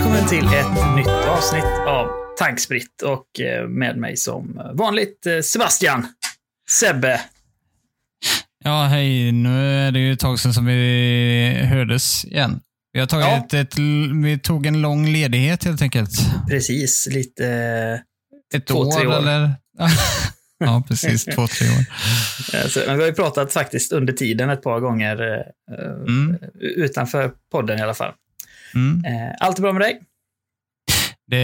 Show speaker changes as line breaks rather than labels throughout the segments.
välkommen till ett nytt avsnitt av Tankspritt och eh, med mig som vanligt eh, Sebastian. Sebbe.
Ja, hej. Nu är det ju ett tag sedan som vi hördes igen. Vi, har tagit
Ja.
ett, vi tog en lång ledighet helt enkelt.
Precis, lite...
Ett
Två,
år,
tre år.
eller? ja, precis. Två, tre år.
eh, så- Men vi har ju pratat faktiskt under tiden ett par gånger eh,
Mm.
utanför podden i alla fall.
Mm.
Eh, Allt är bra med dig?
Det,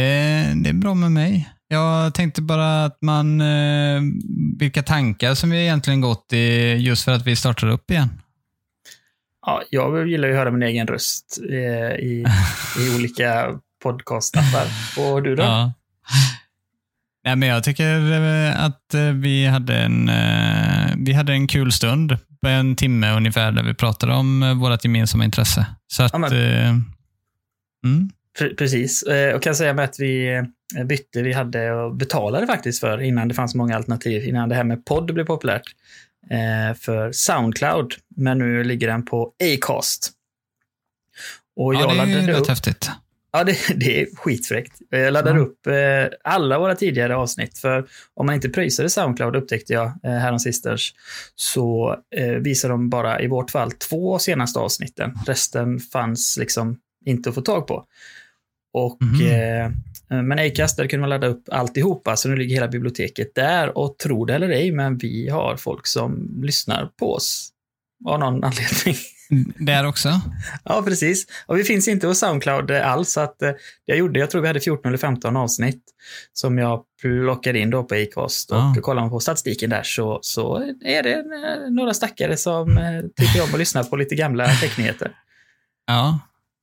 det är bra med mig. Jag tänkte bara att man, eh, vilka tankar som vi egentligen gått i just för att vi startar upp igen.
Ja, jag gillar ju att höra min egen röst eh, i, i olika podcastappar. Och du då?
Ja. Nej, men jag tycker att vi hade en, vi hade en kul stund på en timme ungefär där vi pratade om vårt gemensamma intresse. Så att,
Ja, men-
mm,
Pre- Precis. Eh, Och kan säga med att vi eh, bytte, vi hade och betalade faktiskt för innan det fanns många alternativ, innan det här med podd blev populärt, eh, för Soundcloud. Men nu ligger den på Acast. Och
ja,
jag
det är
upp,
häftigt.
ja, det, det är skitfräckt. Jag laddade
Ja.
upp alla våra tidigare avsnitt, för om man inte pröjsade Soundcloud upptäckte jag häromsistens, så visar de bara i vårt fall två senaste avsnitten. Resten fanns liksom inte att få tag på. Och,
Mhm.
eh, men Acast, där kunde man ladda upp alltihopa, så nu ligger hela biblioteket där. Och tro det eller ej, men vi har folk som lyssnar på oss av någon anledning.
Där också?
Ja, precis. Och vi finns inte hos Soundcloud eh, alls, så att eh, jag gjorde, jag tror vi hade 14 eller 15 avsnitt som jag plockade in då på Acast. Och
Ja.
kollar man på statistiken där så, så är det eh, några stackare som eh, tycker om att lyssna på lite gamla technyheter.
Ja.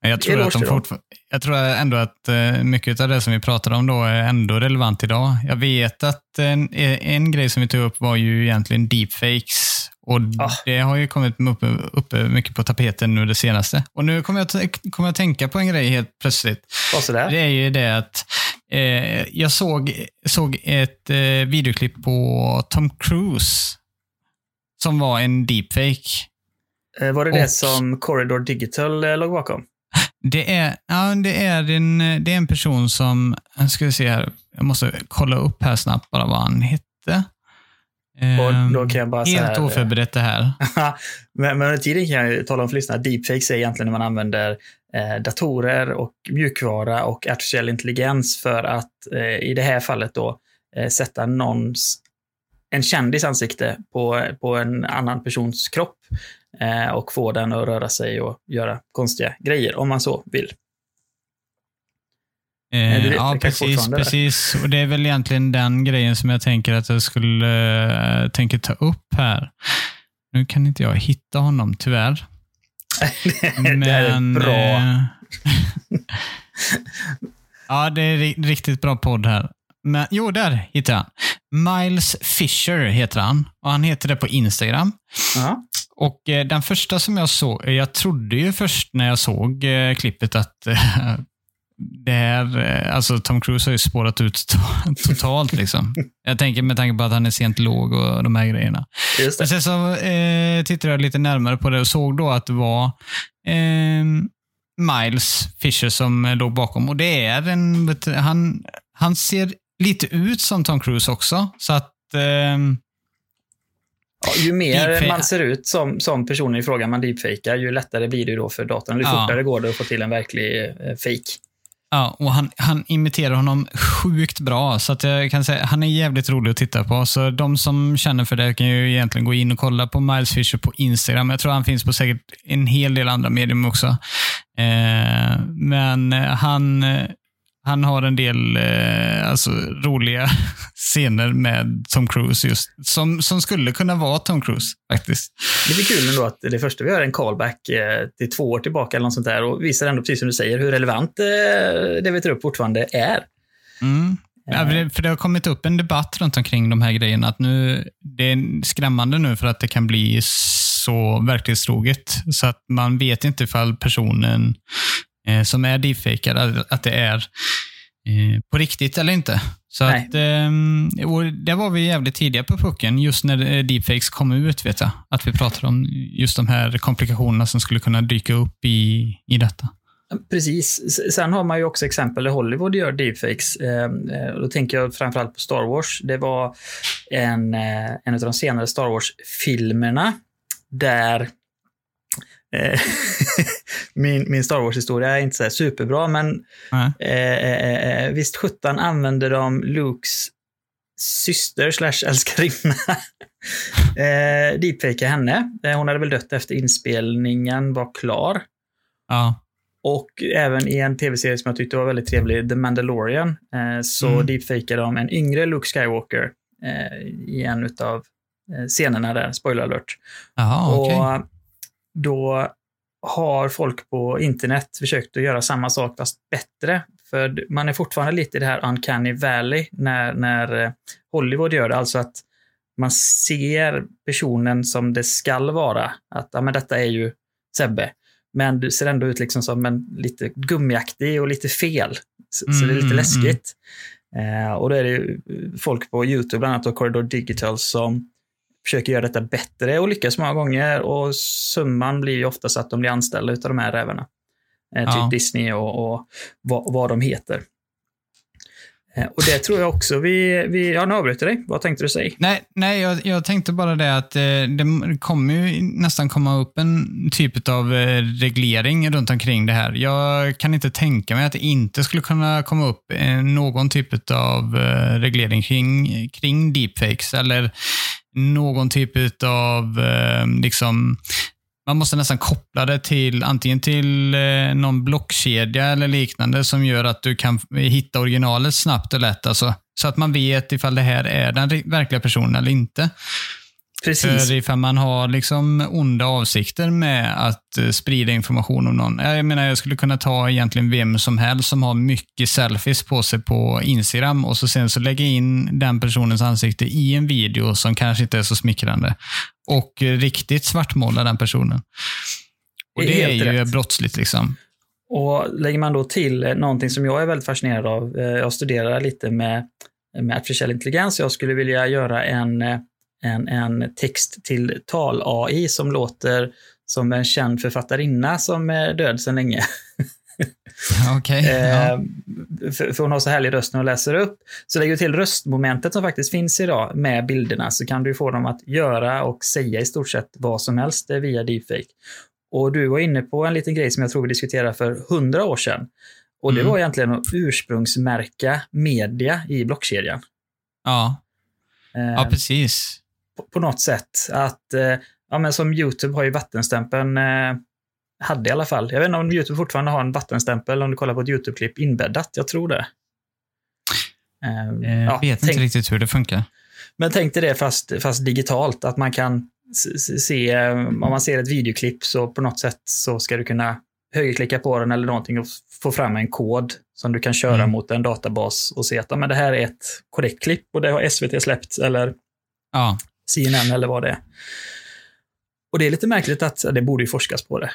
Jag tror, att de fortfar- jag tror ändå att eh, mycket av det som vi pratade om då är ändå relevant idag. Jag vet att en, en grej som vi tog upp var ju egentligen deepfakes. Och
Ah.
Det har ju kommit uppe, uppe mycket på tapeten nu det senaste. Och nu kommer jag, att- kommer jag tänka på en grej helt plötsligt. Det är ju det att eh, jag såg, såg ett eh, videoklipp på Tom Cruise som var en deepfake.
Eh, Var det det
Och-
som Corridor Digital eh, låg bakom?
Det är, ja, det är, en, det är en person som, ska se här, jag måste kolla upp här snabbt bara vad han hette.
Och då kan jag bara
Helt
eh,
oförberett det här.
men, men under tiden kan jag tala om för lyssnarna, deepfakes är egentligen när man använder eh, datorer och mjukvara och artificiell intelligens för att eh, i det här fallet då eh, sätta någons, en kändis ansikte på, på en annan persons kropp och få den att röra sig och göra konstiga grejer, om man så vill.
Eh, ja, precis. precis. Och det är väl egentligen den grejen som jag tänker att jag skulle äh, tänker ta upp här. Nu kan inte jag hitta honom tyvärr.
det här är
Men,
bra.
eh, ja, det är ri- riktigt bra podd här. Men, jo, där hittar jag. Miles Fisher heter han. Och Han heter det på Instagram.
Ja.
Och eh, den första som jag såg, eh, jag trodde ju först när jag såg eh, klippet att eh, det här, eh, alltså Tom Cruise har ju spårat ut to- totalt liksom. Jag tänker med tanke på att han är sent låg och de här grejerna. Men sen så eh, tittade jag lite närmare på det och såg då att det var eh, Miles Fisher som eh, låg bakom. Och det är en, han, han ser lite ut som Tom Cruise också. Så att ehm,
Ja, ju mer
Deepfake.
man ser ut som, som personen i fråga man deepfakar, ju lättare blir det då för datorn. Ju
Ja.
fortare går det att få till en verklig eh, fake.
Ja, och han, han imiterar honom sjukt bra. Så att jag kan säga, han är jävligt rolig att titta på. Så de som känner för det kan ju egentligen gå in och kolla på Miles Fisher på Instagram. Jag tror han finns på säkert en hel del andra medium också. Eh, men eh, han, eh, han har en del eh, alltså, roliga scener med Tom Cruise just. Som, som skulle kunna vara Tom Cruise faktiskt.
Det blir kul ändå att det första vi gör är en callback eh, till två år tillbaka eller något sånt där och visar ändå, precis som du säger, hur relevant eh, det vi tar upp fortfarande är.
Mm. Ja, för det- för det har kommit upp en debatt runt omkring de här grejerna. Att nu, det är skrämmande nu för att det kan bli så verklighetstroget. Så att man vet inte ifall personen eh, som är deepfakad, att, det är eh, på riktigt eller inte. Så
Nej.
att, eh, där var vi jävligt tidiga på pucken, just när eh, deepfakes kom ut. vet jag. Att vi pratade om just de här komplikationerna som skulle kunna dyka upp i, i detta.
Precis. Sen har man ju också exempel där Hollywood gör deepfakes. Eh, då tänker jag framförallt på Star Wars. Det var en, en av de senare Star Wars-filmerna där min, min Star Wars-historia är inte så superbra, men mm. eh, visst sjutton använder de Lukes syster slash älskarinna eh, deepfakea henne. Hon hade väl dött efter inspelningen var klar.
Ja.
Och även i en tv-serie som jag tyckte var väldigt trevlig, The Mandalorian, eh, så mm. deepfakade de en yngre Luke Skywalker eh, i en av eh, scenerna där, spoiler alert.
Aha, okay. Och
då har folk på internet försökt att göra samma sak fast bättre. För man är fortfarande lite i det här uncanny valley när, när eh, Hollywood gör det. Alltså att man ser personen som det skall vara. Att ja, men detta är ju Sebbe. Men du ser ändå ut liksom som en lite gummiaktig och lite fel. Så, mm, så det är lite mm, läskigt. Mm. Eh, och då är det folk på YouTube, bland annat och Corridor Digital, som försöker göra detta bättre och lyckas många gånger. Och summan blir ju oftast att de blir anställda av de här rävarna. Eh, typ ja. Disney och, och vad, vad de heter. Eh, och det tror jag också vi... vi ja, nu avbryter dig. Vad tänkte du säga?
Nej, nej jag, jag tänkte bara det att eh, det kommer ju nästan komma upp en typ av eh, reglering runt omkring det här. Jag kan inte tänka mig att det inte skulle kunna komma upp någon typ av reglering kring, kring deepfakes eller någon typ av eh, liksom man måste nästan koppla det till antingen till eh, någon blockkedja eller liknande som gör att du kan hitta originalet snabbt och lätt. Alltså, så att man vet ifall det här är den verkliga personen eller inte.
Precis.
För ifall man har liksom onda avsikter med att eh, sprida information om någon. Jag menar, jag skulle kunna ta egentligen vem som helst som har mycket selfies på sig på Instagram och så sen så lägga in den personens ansikte i en video som kanske inte är så smickrande. Och riktigt svartmåla den personen. Och det, det är, ju rätt. brottsligt liksom.
Och lägger man då till någonting som jag är väldigt fascinerad av. Eh, jag studerar lite med, med artificiell intelligens. Jag skulle vilja göra en eh, en, en text till tal-AI som låter som en känd författarinna som är död sedan länge.
Okay, ja. Eh,
för, för hon har så härlig röst när hon läser upp. Så lägger du till röstmomentet som faktiskt finns idag med bilderna så kan du få dem att göra och säga i stort sett vad som helst via deepfake. Och du var inne på en liten grej som jag tror vi diskuterade för hundra år sedan. Och det mm. var egentligen att ursprungsmärka media i blockkedjan.
Ja, ja precis
på, på något sätt. Att, eh, ja men som YouTube har ju vattenstämpeln, eh, hade i alla fall. Jag vet inte om YouTube fortfarande har en vattenstämpel om du kollar på ett YouTube-klipp inbäddat. Jag tror det.
Eh, jag ja, vet tänk, inte riktigt hur det funkar.
Men tänk dig det fast, fast digitalt, att man kan se, eh, om man ser ett videoklipp så på något sätt så ska du kunna högerklicka på den eller någonting och få fram en kod som du kan köra mm. mot en databas och se att ja, men det här är ett korrekt klipp och det har SVT släppt eller
ja.
CNN eller vad det är. Och det är lite märkligt att det borde ju forskas på det.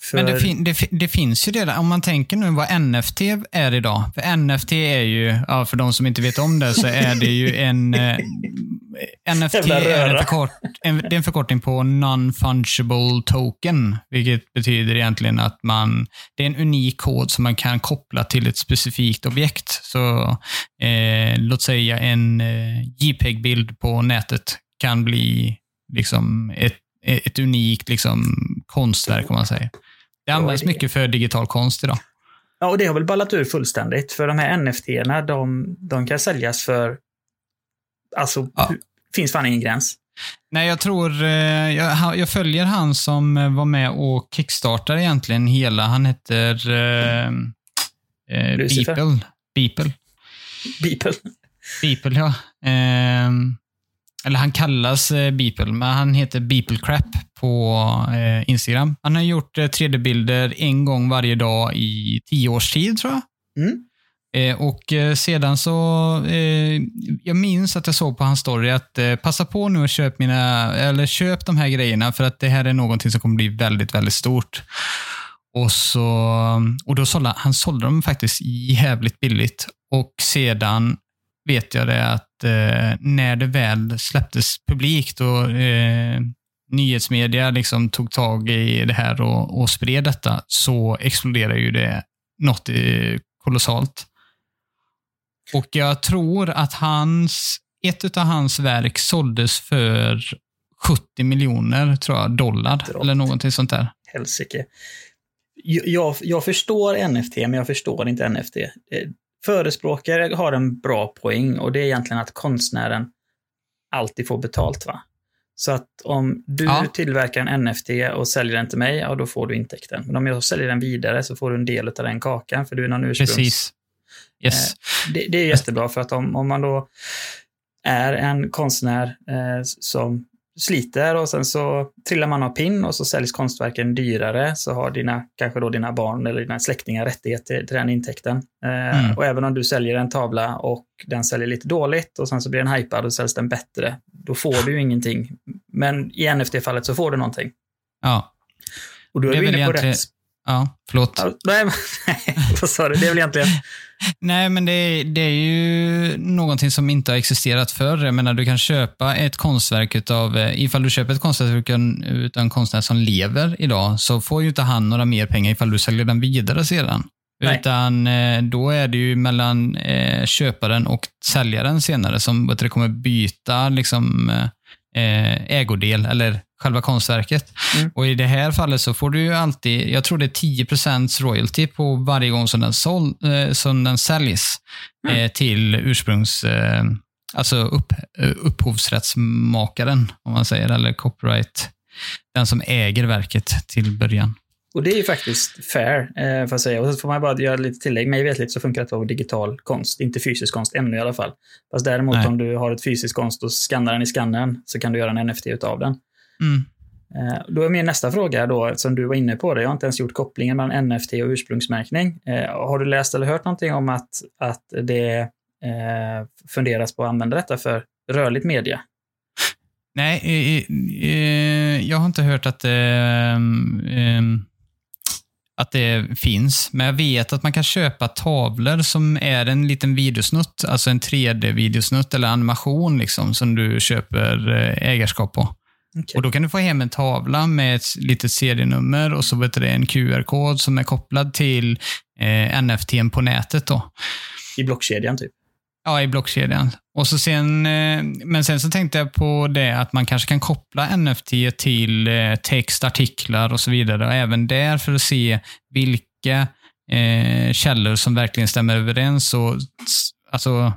För... Men det, fin det, det, finns ju det, om man tänker nu vad NFT är idag. För NFT är ju, ja, för de som inte vet om det, så är det ju en... Eh, NFT är en, förkort, en, det är en förkortning på Non-Fungible Token, vilket betyder egentligen att man, det är en unik kod som man kan koppla till ett specifikt objekt. Så eh, låt säga en eh, JPEG-bild på nätet kan bli liksom ett, ett unikt liksom, konstverk, om man säger. Det används mycket för digital konst idag.
Ja, och det har väl ballat ur fullständigt. För de här NFT-erna, de, de kan säljas för... Alltså, ja. finns fan ingen gräns.
Nej, jag tror... Eh, jag, jag, följer han som var med och kickstartade egentligen hela. Han heter... Eh, eh, Beeple. Beeple.
Beeple.
Beeple, ja. Eh, eller han kallas eh, Beeple, men han heter Beeple Crap på eh, Instagram. Han har gjort eh, 3D-bilder en gång varje dag i tio års tid, tror jag.
Mm.
Eh, och eh, sedan så, eh, jag minns att jag såg på hans story att passa på nu och köp mina, eller köp de här grejerna för att det här är någonting som kommer bli väldigt, väldigt stort. Och, så, och då sålde han sålde dem faktiskt jävligt billigt. Och sedan vet jag det att eh, när det väl släpptes publikt och eh, nyhetsmedia liksom tog tag i det här och, och spred detta så exploderade ju det något eh, kolossalt. Och jag tror att hans, ett av hans verk såldes för 70 miljoner tror jag, dollar.
Drott.
Eller någonting sånt där.
Helsike. Jag, jag förstår NFT, men jag förstår inte NFT. Eh, Förespråkare har en bra poäng och det är egentligen att konstnären alltid får betalt. va? Så att om du
Ja.
tillverkar en NFT och säljer den till mig, ja då får du intäkten. Men om jag säljer den vidare så får du en del av den kakan, för du är någon ursprungs...
Precis. Yes.
Det, det är jättebra för att om, om man då är en konstnär eh, som sliter och sen så trillar man av pinn och så säljs konstverken dyrare så har dina, kanske då dina barn eller dina släktingar rättighet till, till den intäkten. Eh,
Mm.
Och även om du säljer en tavla och den säljer lite dåligt och sen så blir den hypad och säljs den bättre, då får du ju ingenting. Men i NFT-fallet så får du någonting.
Ja.
Och då är
är
du inne på
egentligen-
rätt...
ja, förlåt.
Nej, vad sa du? Det är väl egentligen...
Nej, men det, det är ju någonting som inte har existerat förr. Jag menar, du kan köpa ett konstverk utav, eh, ifall du köper ett konstverk utav- en konstnär som lever idag, så får ju inte han några mer pengar ifall du säljer den vidare sedan.
Nej.
Utan eh, då är det ju mellan eh, köparen och säljaren senare som kommer byta liksom, ägodel eller själva konstverket.
Mm.
Och I det här fallet så får du ju alltid, jag tror det är 10% royalty på varje gång som den, sål, eh, som den säljs
Mm.
eh, till ursprungs... Eh, alltså upp, eh, upphovsrättsmakaren, om man säger, eller copyright. Den som äger verket till början.
Och det är ju faktiskt fair, eh, får jag säga. Och så får man bara göra lite tillägg. Mig vetligt så funkar det på digital konst, inte fysisk konst ännu i alla fall. Fast däremot
Nej.
om du har ett fysiskt konst och skannar den i skannern så kan du göra en NFT utav den.
Mm.
Eh, då är min nästa fråga då, som du var inne på, det. jag har inte ens gjort kopplingen mellan NFT och ursprungsmärkning. Eh, har du läst eller hört någonting om att, att det eh, funderas på att använda detta för rörligt media?
Nej, jag har inte hört att det, eh, att det finns, men jag vet att man kan köpa tavlor som är en liten videosnutt, alltså en 3D-videosnutt eller animation liksom, som du köper ägarskap på.
Okej.
Och Då kan du få hem en tavla med ett litet serienummer och så vet du, det, en QR-kod som är kopplad till eh, NFT på nätet. Då.
I blockkedjan typ?
Ja, i blockkedjan. Och så sen, eh, men sen så tänkte jag på det att man kanske kan koppla NFT till eh, text, artiklar och så vidare. Och även där för att se vilka eh, källor som verkligen stämmer överens och alltså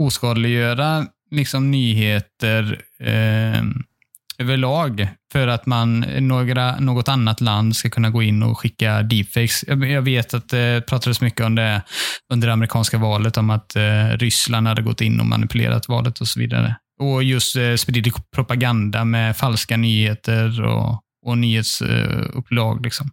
oskadliggöra liksom nyheter eh, överlag för att man, några, något annat land ska kunna gå in och skicka deepfakes. Jag, jag vet att det pratades mycket om det under det amerikanska valet, om att eh, Ryssland hade gått in och manipulerat valet och så vidare. Och just eh, spridit propaganda med falska nyheter och, och nyhetsupplag. liksom.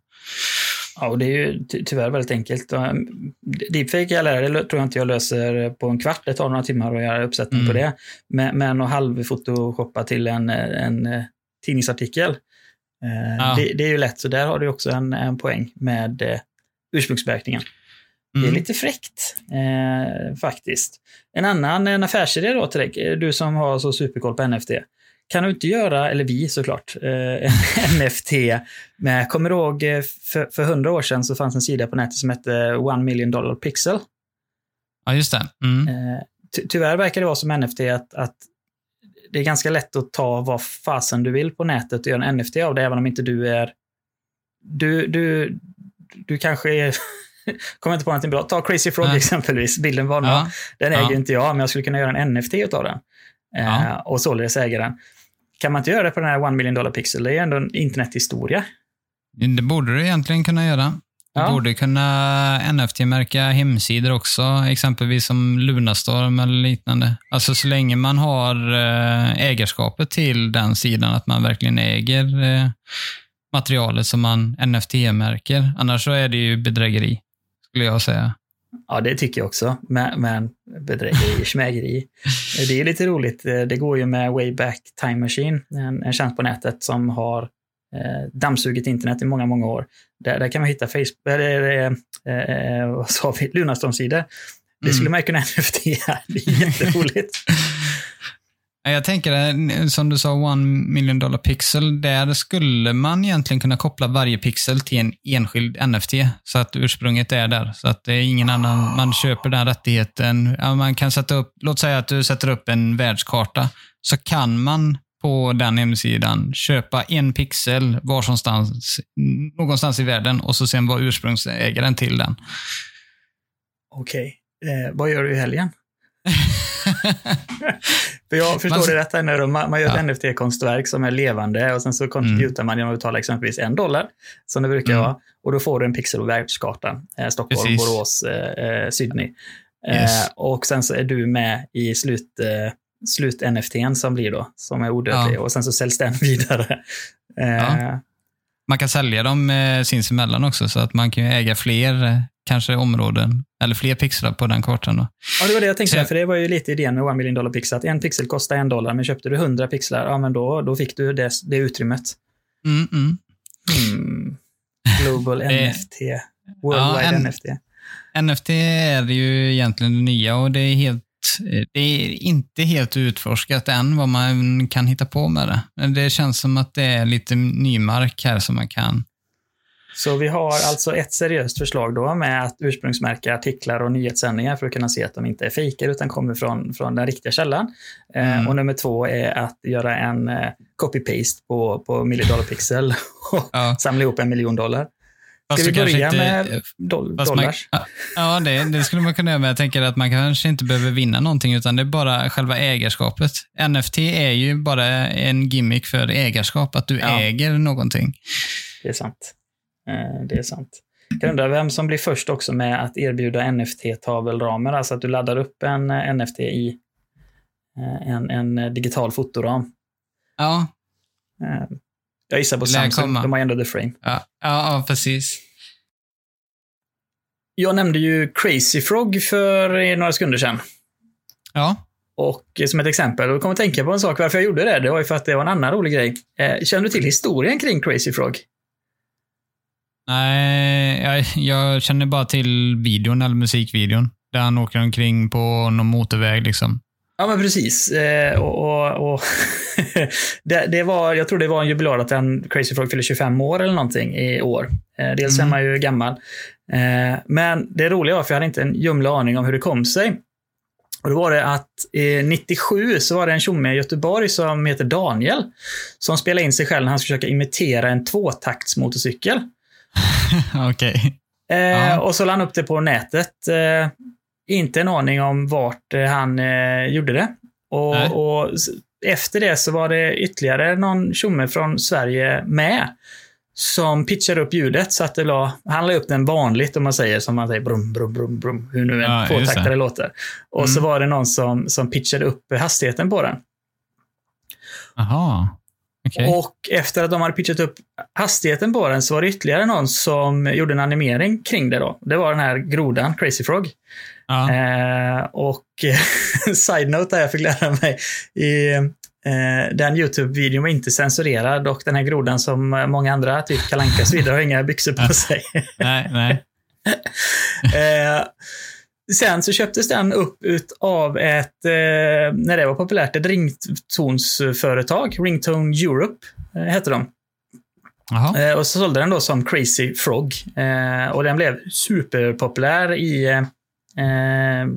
Ja, och det är ju ty tyvärr väldigt enkelt. Um, Deepfake jag lär, det tror jag inte jag löser på en kvart. Det tar några timmar att göra uppsättning på
Mm.
det. Men, men att halvphotoshoppa till en, en, eh, tidningsartikel, eh,
Ja.
det, det är ju lätt. Så där har du också en, en poäng med eh, ursprungsmärkningen. Det är
Mm.
lite fräckt, eh, faktiskt. En annan en affärsidé då dig, du som har så superkoll på NFT. Kan du inte göra, eller vi såklart, eh, en NFT med, kommer du ihåg eh, för, för hundra år sedan så fanns en sida på nätet som hette One Million Dollar Pixel.
Ja, just det. Mm.
Eh, ty tyvärr verkar det vara som NFT att, att det är ganska lätt att ta vad fasen du vill på nätet och göra en NFT av det, även om inte du är... Du, du, du kanske är... Kommer inte på någonting bra. Ta Crazy Frog
Ja.
exempelvis, bilden var
Ja.
Den
Ja.
äger inte jag, men jag skulle kunna göra en NFT utav den. Eh,
Ja.
och således äga den. Kan man inte göra det på den här One Million Dollar Pixel? Det är ju ändå en internethistoria.
Det borde du egentligen kunna göra. Du
Ja.
borde kunna NFT-märka hemsidor också, exempelvis som Lunarstorm eller liknande. Alltså så länge man har eh, ägarskapet till den sidan, att man verkligen äger eh, materialet som man NFT-märker. Annars så är det ju bedrägeri, skulle jag säga.
Ja, det tycker jag också. Men, men bedrägeri, schmägeri. Det är lite roligt. Eh, Det går ju med Wayback Time Machine, en, en tjänst på nätet som har eh, dammsugit internet i många, många år. Där, där kan man hitta Facebook, eller, eh, eh, vad sa vi, Lunarstorm-sidor. Det skulle man ju kunna NFT här. Det är jätteroligt.
Jag tänker, eh, som du sa, one million dollar pixel, där skulle man egentligen kunna koppla varje pixel till en enskild NFT, så att ursprunget är där. Så att det är ingen annan, man köper den rättigheten. man kan sätta upp, låt säga att du sätter upp en världskarta, så kan man på den hemsidan köpa en pixel var någonstans, någonstans i världen och så sen vara ursprungsägaren till den.
Okej. Okay. Eh, vad gör du i helgen? För jag förstår man, det rätt här man, man gör ett NFT-konstverk som är levande och sen så kontributar mm. man genom att betala exempelvis en dollar, som det brukar mm. vara. Och då får du en pixel på världskartan. Eh, Stockholm, Precis. Borås, eh, eh Sydney. Yes. Eh, och sen så är du med i slut, eh, slut-NFTn som blir då, som är odödlig. Ja. Och sen så säljs den vidare. Eh, ja.
Man kan sälja dem eh, sinsemellan också, så att man kan äga fler kanske områden, eller fler pixlar på den kartan. Då.
Ja, det var det jag tänkte, så, för det var ju lite idén med One Million Dollar Pixel, att en pixel kostar en dollar, men köpte du 100 pixlar, ja men då, då fick du det, det utrymmet.
Mm, mm.
Mm. Global NFT. Worldwide ja, NFT.
NFT är ju egentligen det nya och det är helt det är inte helt utforskat än vad man kan hitta på med det. Men det känns som att det är lite ny mark här som man kan
så vi har alltså ett seriöst förslag då med att ursprungsmärka artiklar och nyhetssändningar för att kunna se att de inte är fejker utan kommer från, från den riktiga källan. Eh, mm. och nummer två är att göra en eh, copy-paste på, på million pixel och ja. samla ihop en miljon dollar. Ska vi börja inte, med doll dollars?
Man, ja, det, det, skulle man kunna göra, men jag tänker att man kanske inte behöver vinna någonting, utan det är bara själva ägarskapet. NFT är ju bara en gimmick för ägarskap, att du ja. äger någonting.
Det är sant. Eh, det är sant. Jag undrar vem som blir först också med att erbjuda NFT-tavelramar, alltså att du laddar upp en eh, NFT i eh, en, en digital fotoram.
Ja.
Jag gissar på Samsung, de har ändå the frame.
Ja, ja, ja, precis.
Jag nämnde ju Crazy Frog för några sekunder sedan.
Ja.
Och som ett exempel, och kom att tänka på en sak varför jag gjorde det, det var ju för att det var en annan rolig grej. känner du till historien kring Crazy Frog?
Nej, jag, jag känner bara till videon, eller musikvideon. Där han åker omkring på någon motorväg liksom.
Ja, men precis. Eh, och, och, och det, det, var, jag tror det var en jubilar att en Crazy Frog fyller 25 år eller någonting i år. Eh, dels mm. är man ju gammal. Eh, men det roliga var, för jag hade inte en ljumla aning om hur det kom sig. Och då var det att eh, 97 så var det en tjomme i Göteborg som heter Daniel. Som spelade in sig själv när han försöka imitera en tvåtaktsmotorcykel.
Okej. Okay.
Eh, och så la han upp det på nätet. Eh, inte en aning om vart eh, han eh, gjorde det. Och, och, efter det så var det ytterligare någon tjomme från Sverige med. Som pitchade upp ljudet så att det la, han la upp den vanligt om man säger, som man säger, brum, brum, brum, brum, hur nu en ja, tvåtaktare låter. Och mm. så var det någon som, som pitchade upp hastigheten på den.
Aha. Okay.
Och efter att de hade pitchat upp hastigheten på den så var det ytterligare någon som gjorde en animering kring det. då. Det var den här grodan, Crazy Frog. Ja. Eh, och side-note där jag fick lära mig i eh, den YouTube-videon var inte censurerad och den här grodan som många andra, typ Kalanka och så vidare, har inga byxor på sig.
nej, nej.
eh, Sen så köptes den upp av ett, eh, när det var populärt, ett ringtonsföretag. Ringtone Europe eh, hette de. Eh, och så sålde den då som Crazy Frog. Och den blev superpopulär i eh,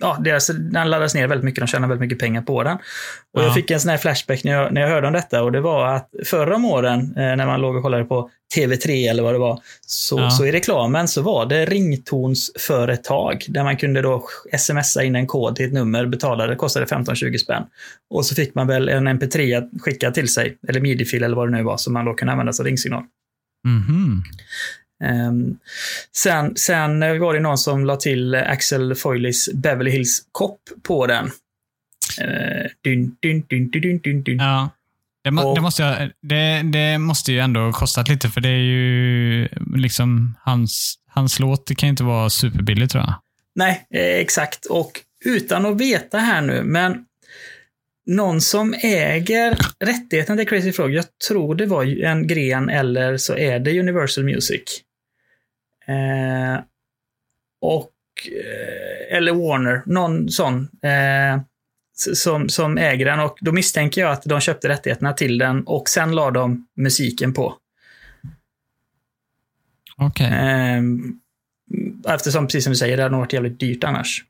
ja, deras, den laddas ner väldigt mycket, de tjänar väldigt mycket pengar på den. Och ja. Jag fick en sån här flashback när jag, när jag hörde om detta och det var att förra om åren, eh, när man låg och kollade på TV3 eller vad det var, så, ja. så i reklamen så var det ringtonsföretag där man kunde då smsa in en kod till ett nummer, betalade, kostade 15-20 spänn. Och så fick man väl en mp3 skickad till sig, eller midi-fil eller vad det nu var, som man då kunde använda som ringsignal.
Mm -hmm.
Um, sen, sen var det någon som la till Axel Foileys Beverly Hills Cop på den. Uh, dyn, dyn, dyn, dyn, dyn, dyn.
Ja. Det, må, det, måste jag, det, det, måste ju ändå kostat lite, för det är ju liksom hans, hans låt det kan ju inte vara superbillig tror jag.
Nej, eh, exakt. Och utan att veta här nu, men någon som äger rättigheten till Crazy Frog, jag tror det var en gren eller så är det Universal Music. Eh, och, eh, eller Warner, någon sån. Eh, som, som äger den och då misstänker jag att de köpte rättigheterna till den och sen la de musiken på.
Okej.
Ehm, eftersom, precis som du säger, det hade nog varit jävligt dyrt annars.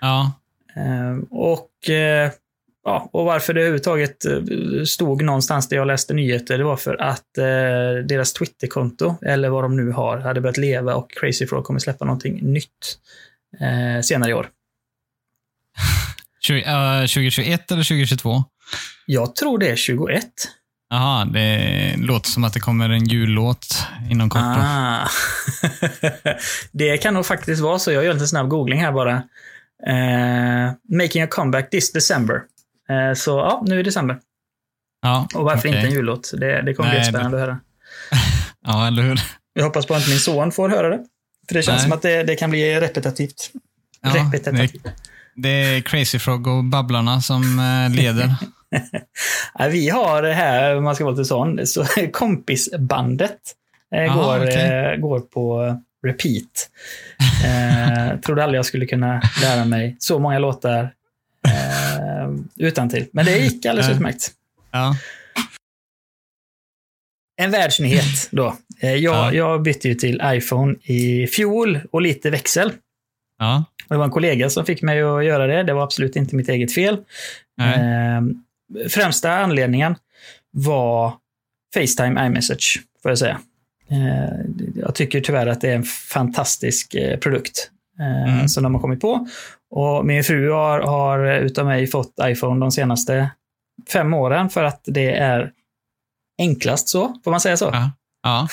Ja.
Ehm, och, eh, ja, och varför det överhuvudtaget eh, stod någonstans där jag läste nyheter, det var för att eh, deras Twitterkonto, eller vad de nu har, hade börjat leva och Crazy Frog kommer släppa någonting nytt eh, senare i år.
20, eh, 2021 eller 2022?
Jag tror det är 21.
Jaha, det låter som att det kommer en jullåt inom kort.
Ah. det kan nog faktiskt vara så. Jag gör en snabb googling här bara. Eh, making a comeback this December. Eh, så ja, nu är december.
Ja,
Och varför
okej.
inte en jullåt? Det, det kommer bli
Nej,
spännande att höra.
Ja, eller hur?
Jag hoppas på att min son får höra det. För det känns
Nej.
som att det, det kan bli repetitivt.
Ja, det,
repetitivt.
det är Crazy Frog och Babblarna som eh, leder.
Ja, vi har här, om man ska vara lite sån, så kompisbandet eh,
Aha,
går,
okej.
eh, går på repeat. Eh, trodde aldrig jag skulle kunna lära mig så många låtar eh, utan till. Men det gick alldeles utmärkt.
Ja.
En världsnyhet då. Eh, jag,
Ja.
jag bytte ju till iPhone i fjol och lite växel.
Ja.
Det var en kollega som fick mig att göra det. Det var absolut inte mitt eget fel.
Nej.
Eh, främsta anledningen var Facetime iMessage, får jag säga. Eh, jag tycker tyvärr att det är en fantastisk eh, produkt eh,
Mm.
som de har kommit på. Och min fru har, har utav mig fått iPhone de senaste fem åren för att det är enklast så, får man säga så?
Ja. ja.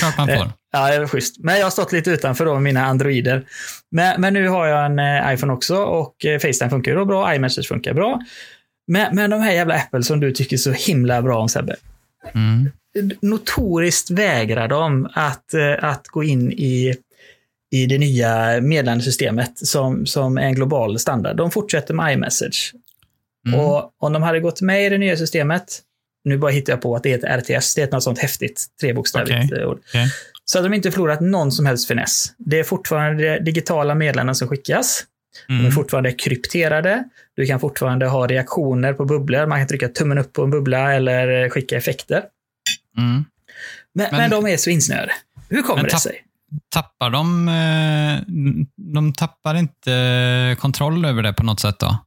Klart man får.
Ja, det är schysst. Men jag har stått lite utanför då med mina Androider. Men, men nu har jag en eh, iPhone också och eh, Facetime funkar då bra, iMessage funkar bra. Men, men de här jävla Apple som du tycker så himla bra om Sebbe.
Mm.
Notoriskt vägrar de att, eh, att gå in i, i det nya meddelandesystemet som, som en global standard. De fortsätter med iMessage.
Mm.
Och om de hade gått med i det nya systemet, nu bara hittar jag på att det heter RTS, det är något sånt häftigt trebokstavigt
Okej.
ord.
Okej.
Så att de inte förlorat någon som helst finess. Det är fortfarande digitala meddelanden som skickas. De är
Mm.
fortfarande krypterade. Du kan fortfarande ha reaktioner på bubblor. Man kan trycka tummen upp på en bubbla eller eh, skicka effekter.
Mm.
Men, men,
Men-
de är så insnöade. Hur kommer det sig?
Tappar de... eh, De tappar inte kontroll över det på något sätt då?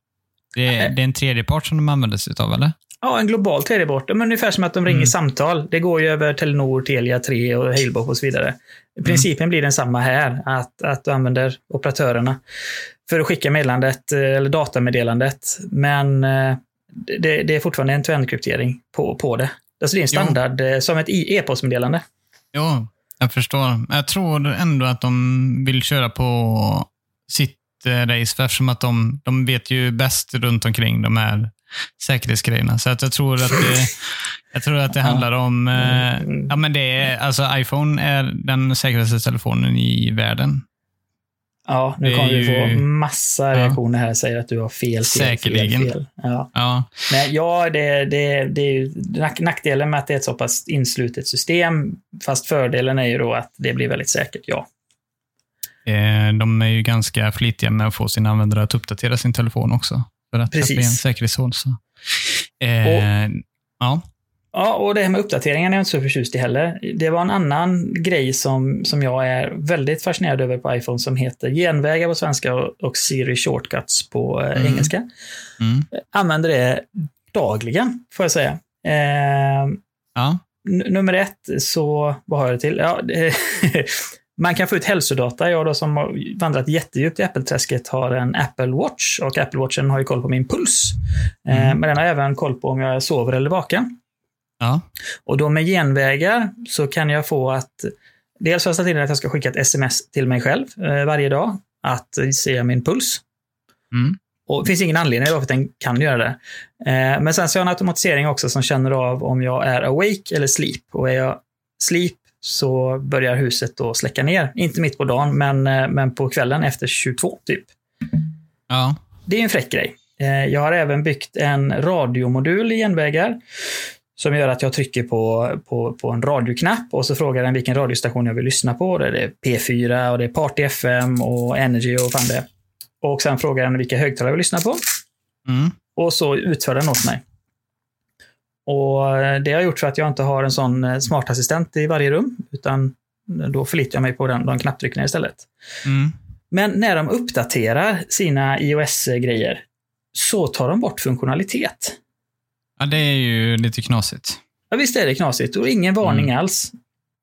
Det, det är en tredjepart som de använder sig av, eller?
Ja, en global tredjepart. Men ungefär som att de ringer
Mm.
samtal. Det går ju över Telenor, Telia 3 och Halebop och så vidare.
Mm.
Principen blir densamma här, att, att du använder operatörerna för att skicka meddelandet, eh, eller datameddelandet. Men eh, det, det är fortfarande en end-kryptering på, på det. Alltså det är en
Jo.
standard, eh, som ett e-postmeddelande.
Jo, jag förstår. Jag tror ändå att de vill köra på sitt eh, race, för eftersom att de, de vet ju bäst runt omkring de här säkerhetsgrejerna. Så att jag tror att det, jag tror att det handlar om... Eh,
Mm.
ja, men det är, alltså iPhone är den säkraste telefonen i världen.
Ja, nu kommer vi få massa reaktioner här, säger att du har fel,
Säkerligen.
fel, fel. Ja.
Ja,
Men ja, det, det, det är ju nack- nackdelen med att det är ett så pass inslutet system. Fast fördelen är ju då att det blir väldigt säkert, ja.
eh, de är ju ganska flitiga med att få sina användare att uppdatera sin telefon också. För att
Precis.
det blir en säkerhetshål. Så. Eh, ja.
Ja, och det här med uppdateringen är jag inte så förtjust i heller. Det var en annan grej som, som jag är väldigt fascinerad över på iPhone som heter genvägar på svenska och, och Siri Shortcuts på eh,
Mm.
engelska.
Mm.
Använder det dagligen, får jag säga. Eh,
ja.
Nummer ett, så vad har jag till? Ja, man kan få ut hälsodata. Jag då som har vandrat jättedjupt i Apple-träsket har en Apple Watch och Apple Watchen har ju koll på min puls. Eh,
Mm.
Men den har även koll på om jag sover eller vaken.
Ja.
Och då med genvägar så kan jag få att dels ställt in att jag ska skicka ett sms till mig själv eh, varje dag att se min puls.
Mm.
Och det finns ingen anledning varför den kan göra det. Eh, men sen så har jag en automatisering också som känner av om jag är awake eller sleep. Och är jag sleep så börjar huset då släcka ner. Inte mitt på dagen, men, eh, men på kvällen efter 22 typ.
Ja.
Det är en fräck grej. Eh, Jag har även byggt en radiomodul i genvägar som gör att jag trycker på, på, på en radioknapp och så frågar den vilken radiostation jag vill lyssna på. Det är P4 och det är Party FM och Energy och fan det. Och sen frågar den vilka högtalare jag vill lyssna på.
Mm.
och så utför den åt mig. Och eh, Det har gjort så att jag inte har en sån eh, smartassistent i varje rum, utan då förlitar jag mig på den, de knapptryckningarna istället.
Mm.
Men när de uppdaterar sina iOS-grejer så tar de bort funktionalitet.
Ja, det är ju lite knasigt.
Ja, visst är det knasigt och ingen varning
Mm.
alls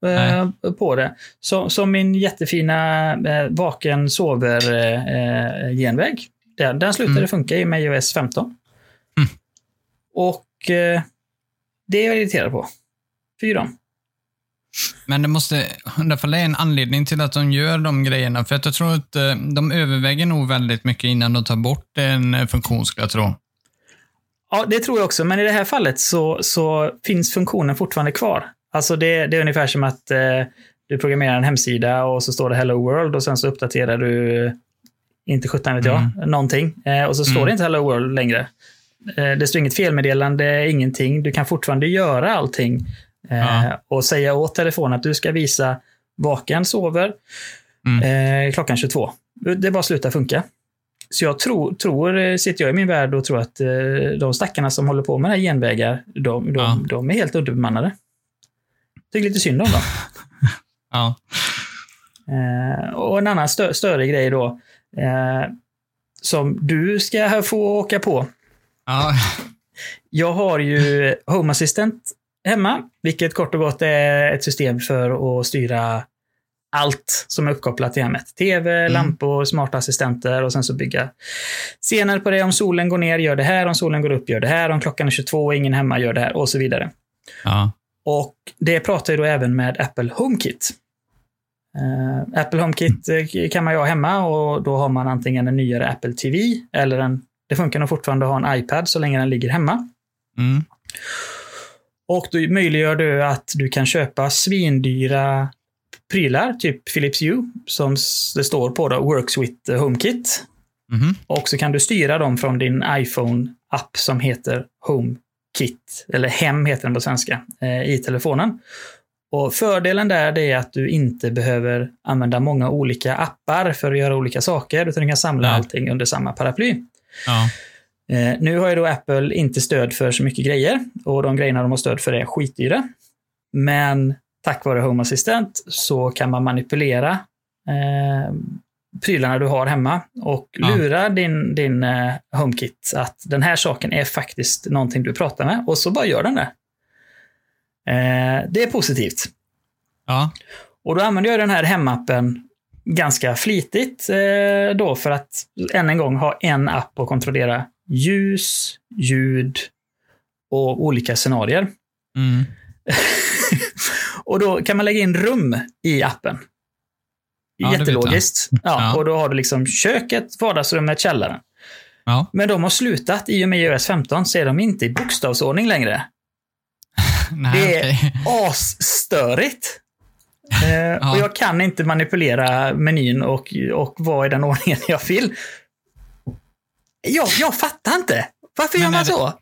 eh, på det. Så, som min jättefina eh, vaken sover eh. Den, den slutade
Mm.
funka i med iOS 15.
Mm.
Och eh, det är jag irriterad på. Fy dem.
Men det måste, det är en anledning till att de gör de grejerna. För att jag tror att eh, de överväger nog väldigt mycket innan de tar bort en eh, funktion, skulle jag tro.
Ja, det tror jag också. Men i det här fallet så, så finns funktionen fortfarande kvar. Alltså det, det är ungefär som att eh, du programmerar en hemsida och så står det Hello World och sen så uppdaterar du, inte 17 vet jag, någonting. Eh, och så står
Mm.
det inte Hello World längre. Eh, det står inget felmeddelande, ingenting. Du kan fortfarande göra allting.
Ja.
Och säga åt telefonen att du ska visa vaken sover
Mm.
eh, klockan 22. Det bara slutar funka. Så jag tror, tror, eh, sitter jag i min värld och tror att eh, de stackarna som håller på med det här genvägar, de, de,
Ja.
de är helt underbemannade. Tycker lite synd om dem.
Ja.
Eh, och en annan stö större grej då, eh, som du ska få åka på.
Ja.
Jag har ju Home Assistant hemma, vilket kort och gott är ett system för att styra allt som är uppkopplat till hemmet. TV, lampor, smarta assistenter och sen så bygga scener på det. Om solen går ner, gör det här. Om solen går upp, gör det här. Om klockan är 22 ingen hemma, gör det här. Och så vidare.
ja.
Och det pratar ju då även med Apple HomeKit. Eh, Apple HomeKit eh, kan man ju ha hemma och då har man antingen en nyare Apple TV eller en, det funkar nog fortfarande att ha en iPad så länge den ligger hemma.
Mm.
Och då möjliggör det att du kan köpa svindyra prylar, typ Philips Hue, som det står på då, Works with HomeKit.
Mhm.
Och så kan du styra dem från din iPhone-app som heter HomeKit, eller Hem heter den på svenska, eh, i telefonen. Och fördelen där är att du inte behöver använda många olika appar för att göra olika saker, utan du kan samla
Nej.
allting under samma paraply.
Ja.
Eh, nu har ju då Apple inte stöd för så mycket grejer och de grejerna de har stöd för är skitdyra. Men tack vare Home Assistant så kan man manipulera eh, prylarna du har hemma och
Ja.
lura din, din eh, HomeKit att den här saken är faktiskt någonting du pratar med och så bara gör den det. Eh, det är positivt.
Ja.
Och då använder jag den här hemappen ganska flitigt eh, då för att än en gång ha en app och kontrollera ljus, ljud och olika scenarier.
Mm.
och då kan man lägga in rum i appen.
Ja,
Jättelogiskt. Ja,
Ja.
Och då har du liksom köket, vardagsrummet, källaren.
Ja.
Men de har slutat, i och med iOS 15 så är de inte i bokstavsordning längre.
Nej,
Det är
okej.
asstörigt. Eh, Och jag kan inte manipulera menyn och, och vara i den ordningen jag vill. Jag, jag fattar inte. Varför
Men
gör man
är det-
så?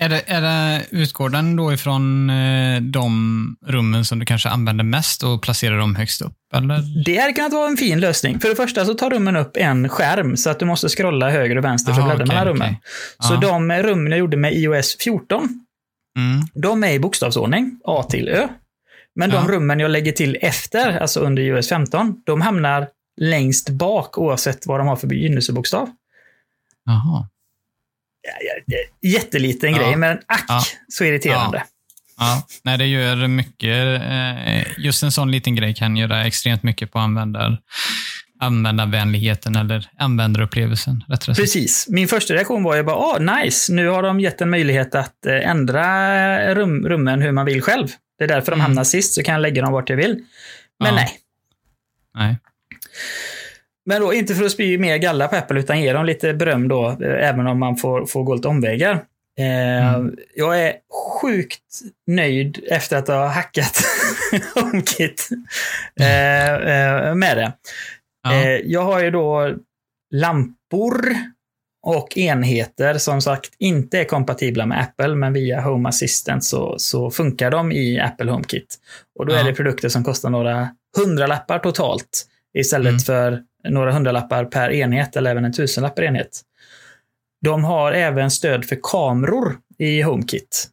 Är det, är det, utgår den då ifrån eh, de rummen som du kanske använder mest och placerar dem högst upp? Eller?
Det hade kunnat vara en fin lösning. För det första så tar rummen upp en skärm så att du måste scrolla höger och vänster för att
Aha,
bläddra
okej,
mellan rummen.
okej.
Så
Ja.
de rummen jag gjorde med iOS 14,
Mm.
de är i bokstavsordning, A till Ö. Men de
Ja.
rummen jag lägger till efter, alltså under iOS 15, de hamnar längst bak oavsett vad de har för begynnelsebokstav.
Jaha.
Jätteliten
Ja.
grej, men ack
Ja.
så irriterande.
Ja, nej, det gör mycket. Eh, just en sån liten grej kan göra extremt mycket på användar, användarvänligheten eller användarupplevelsen. Rättare.
Precis. Min första reaktion var ju bara, ah, nice, nu har de gett en möjlighet att eh, ändra rum, rummen hur man vill själv. Det är därför de
Mm.
hamnar sist, så kan jag lägga dem vart jag vill. Men
Ja.
nej.
Nej.
Men då, inte för att spy mer galla på Apple, utan ge dem lite beröm då, eh, även om man får, får gå lite omvägar. Eh,
Mm.
Jag är sjukt nöjd efter att ha hackat HomeKit eh, eh, med det.
Ja.
Jag har ju då lampor och enheter som sagt inte är kompatibla med Apple, men via Home Assistant så, så funkar de i Apple HomeKit. Och då
Ja.
är det produkter som kostar några hundralappar totalt istället
Mm.
för några hundralappar per enhet eller även en tusenlapp per enhet. De har även stöd för kameror i HomeKit.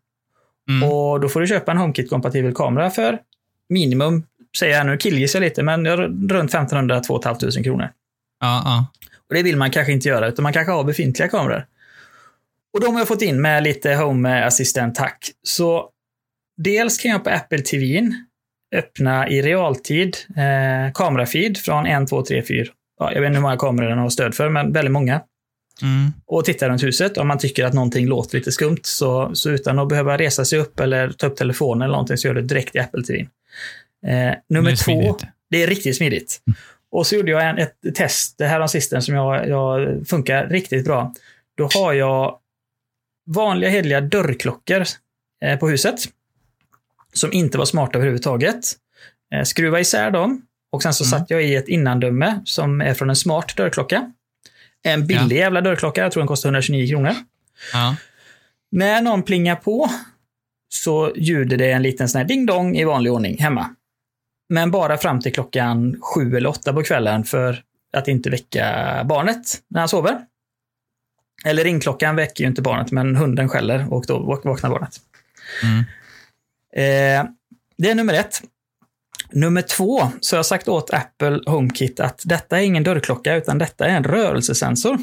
Mm.
Och då får du köpa en HomeKit-kompatibel kamera för minimum, säger jag nu, killgissar lite, men runt 1500-2 500 kronor.
Ja, ja.
Och det vill man kanske inte göra, utan man kanske har befintliga kameror. Och de har jag fått in med lite Home Assistant tack. Så dels kan jag på Apple TV öppna i realtid eh, kamerafeed från 1, 2, 3, 4. Ja, jag vet inte hur många kameror den har stöd för, men väldigt många.
Mm.
Och titta runt huset. Om man tycker att någonting låter lite skumt, så, så utan att behöva resa sig upp eller ta upp telefonen eller någonting, så gör du det direkt i Apple TV. Eh, nummer
Det
två, det är riktigt smidigt. Och så gjorde jag en, ett test det här om sisten som jag, jag funkar riktigt bra. Då har jag vanliga hederliga dörrklockor eh, på huset. Som inte var smarta överhuvudtaget. Eh, skruva isär dem och sen så
Mm.
satte jag i ett innandöme som är från en smart dörrklocka. En billig jävla dörrklocka, jag tror den kostar 129 kronor.
Ja.
När någon plingar på så ljuder det en liten sån här ding-dong i vanlig ordning hemma. Men bara fram till klockan sju eller åtta på kvällen för att inte väcka barnet när han sover. Eller ringklockan väcker ju inte barnet, men hunden skäller och då vak- vaknar barnet.
Mm.
Eh, det är nummer ett. Nummer två, så har jag sagt åt Apple HomeKit att detta är ingen dörrklocka, utan detta är en rörelsesensor.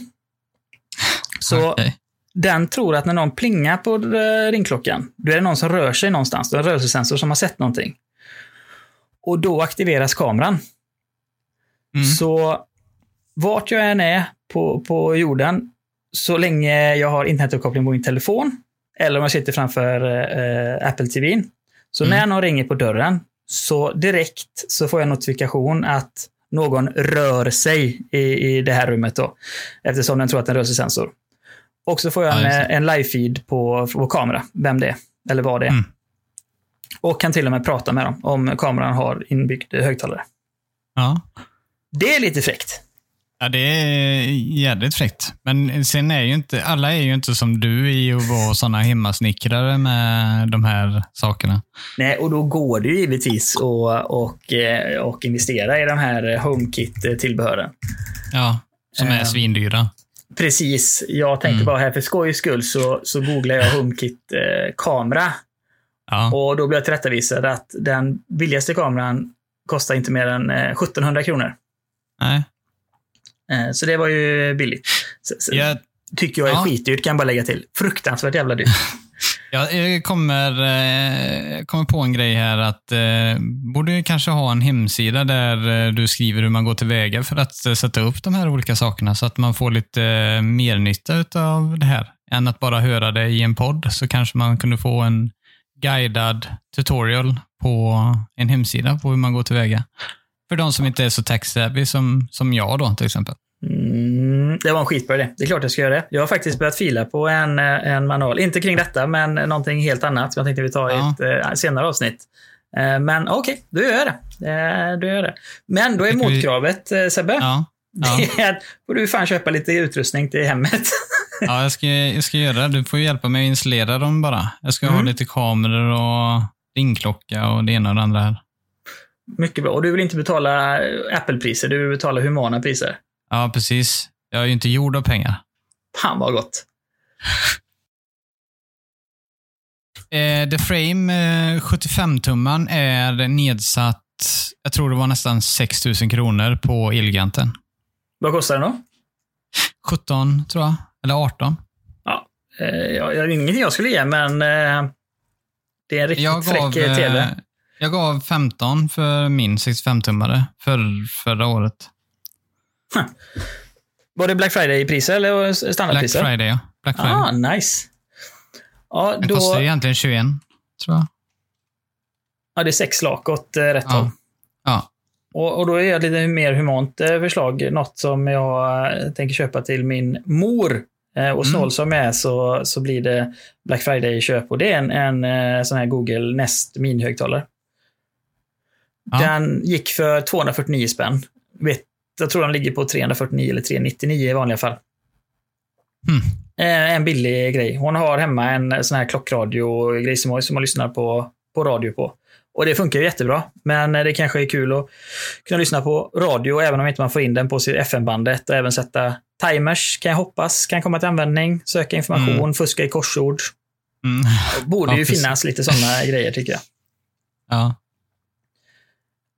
Så
Okej.
den tror att när någon plingar på eh, ringklockan, då är det någon som rör sig någonstans. Det är en rörelsesensor som har sett någonting. Och då aktiveras kameran.
Mm.
Så vart jag än är på, på jorden, så länge jag har internetuppkoppling på min telefon, eller om jag sitter framför eh, Apple TV, så
Mm.
när någon ringer på dörren, så direkt så får jag notifikation att någon rör sig i, i det här rummet då. Eftersom den tror att det är en rörelsesensor. Och så får jag
Ja,
en, en live-feed på, på kamera, vem det är, eller vad det är.
Mm.
Och kan till och med prata med dem om kameran har inbyggd högtalare.
Ja.
Det är lite fräckt.
Ja, det är jävligt fräckt. Men sen är ju inte, alla är ju inte som du i att vara sådana hemmasnickrare med de här sakerna.
Nej, och då går det ju givetvis att och, eh, och investera i de här HomeKit-tillbehören.
Ja, som är
Eh.
svindyra.
Precis. Jag tänkte
Mm.
bara här för skojs skull så, så googlar jag HomeKit eh, kamera
Ja.
och då blev jag tillrättavisad att den billigaste kameran kostar inte mer än eh, 1700 kronor.
Nej.
Eh, så det var ju billigt. Så, så,
Jag,
Tycker jag är
Ja.
skitdyrt kan jag bara lägga till. Fruktansvärt jävla dyrt.
jag kommer, eh, kommer på en grej här att eh, borde ju kanske ha en hemsida där eh, du skriver hur man går tillväga för att sätta upp de här olika sakerna så att man får lite eh, mer nytta av det här än att bara höra det i en podd så kanske man kunde få en guidad tutorial på en hemsida på hur man går tillväga. För de som inte är så tech-savvy som, som jag då till exempel.
Mm, det var en skitbra idé. Det är klart jag ska göra det. Jag har faktiskt börjat fila på en, eh, en manual. Inte kring detta, men någonting helt annat som jag tänkte vi tar i
Ja.
ett eh, senare avsnitt. Eh, men okej, då gör jag det. Eh, då gör jag det. Men då är motkravet, eh, Sebbe,
Ja, ja.
får du fan köpa lite utrustning till hemmet.
ja jag, ska, jag ska göra det. Du får hjälpa mig att installera dem bara. Jag ska ha
Mm.
lite kameror och ringklocka och det ena och det andra här.
Mycket bra. Och du vill inte betala Apple-priser, du vill betala humana priser.
Ja, precis. Jag är ju inte gjord av pengar.
Fan vad gott.
Eh, The Frame eh, 75-tumman är nedsatt, jag tror det var nästan 6 000 kronor på Elgiganten.
Vad kostar den då?
17 tror jag, eller 18.
Eh, ja, jag- ingenting jag skulle ge, men eh, det är en riktigt
Jag gav,
fräck eh, TV.
Jag gav 15 för min 65-tummare för, förra året.
Var det Black Friday-priser eller
Black
standardpriser?
Friday, ja. Black Friday.
Ah, nice. Ja,
Den
då,
kostar egentligen 21, tror jag.
ja, det är sex lak åt eh, rätt håll.
Ja. ja.
Och, och då är jag lite mer humant eh, förslag. Något som jag eh, tänker köpa till min mor. Eh, och snål
Mm.
som jag är så, så blir det Black Friday-köp. Och det är en, en eh, sån här Google Nest minihögtalare.
Ja.
Den gick för 249 spänn. Jag tror den ligger på 349 eller 399 i vanliga fall.
Mm.
En billig grej. Hon har hemma en sån här klockradio-grej som hon som hon lyssnar på, på radio på. Och det funkar ju jättebra. Men det kanske är kul att kunna lyssna på radio även om inte man får in den på FM-bandet och även sätta Timers kan jag hoppas kan komma till användning. Söka information,
Mm.
fuska i korsord.
Mm.
Borde
Ja,
ju
precis.
finnas lite sådana grejer tycker jag.
Ja.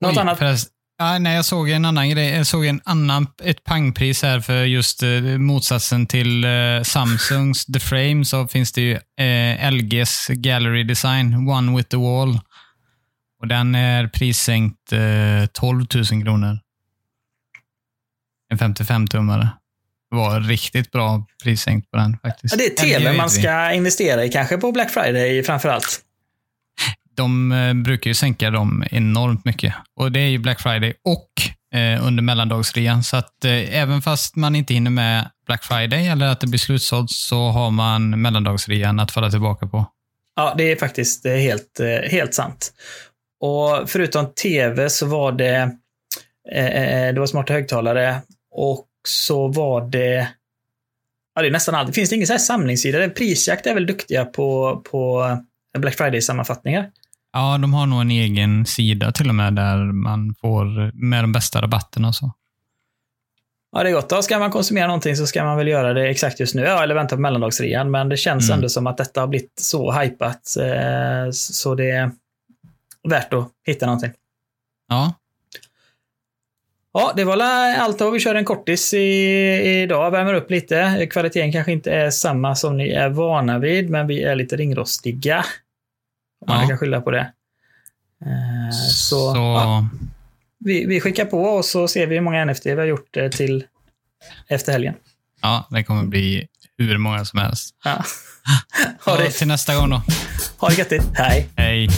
Något
Oj,
annat?
förresten- Ja, nej, jag såg en annan grej. Jag såg en annan, ett pangpris här för just eh, motsatsen till eh, Samsungs The Frame så finns det ju eh, LGs Gallery Design, One with the Wall. Och den är prissänkt eh, 12 000 kronor. En 55-tummare. Det var riktigt bra prissänkt på den faktiskt.
Ja, det är tv man ska investera i kanske på Black Friday framför allt
de eh, brukar ju sänka dem enormt mycket. Och Det är ju Black Friday och eh, under mellandagsrean. Så att eh, även fast man inte hinner med Black Friday eller att det blir slutsålt så har man mellandagsrean att falla tillbaka på.
Ja, det är faktiskt eh, helt, eh, helt sant. Och förutom tv så var det, eh, det var smarta högtalare och så var det, ja det är nästan allt. Finns det ingen så här samlingssida? Prisjakt är väl duktiga på, på Black Friday-sammanfattningar.
Ja, de har nog en egen sida till och med där man får med de bästa rabatterna och så.
Ja, det är gott. Då ska man konsumera någonting så ska man väl göra det exakt just nu. Ja, eller vänta på mellandagsrean. Men det känns
Mm.
ändå som att detta har blivit så hypat eh, så det är värt att hitta någonting.
Ja,
Ja, det var allt då. Vi kör en kortis i, idag. Värmer upp lite. Kvaliteten kanske inte är samma som ni är vana vid, men vi är lite ringrostiga. Om man
Ja.
kan skylla på det. Eh, så
så,
Ja, vi, vi skickar på och så ser vi hur många NFT vi har gjort eh, till efter helgen.
ja, det kommer bli hur många som helst.
Ja. ha, det,
till nästa gång då.
ha det göttigt. Hej!
Hej.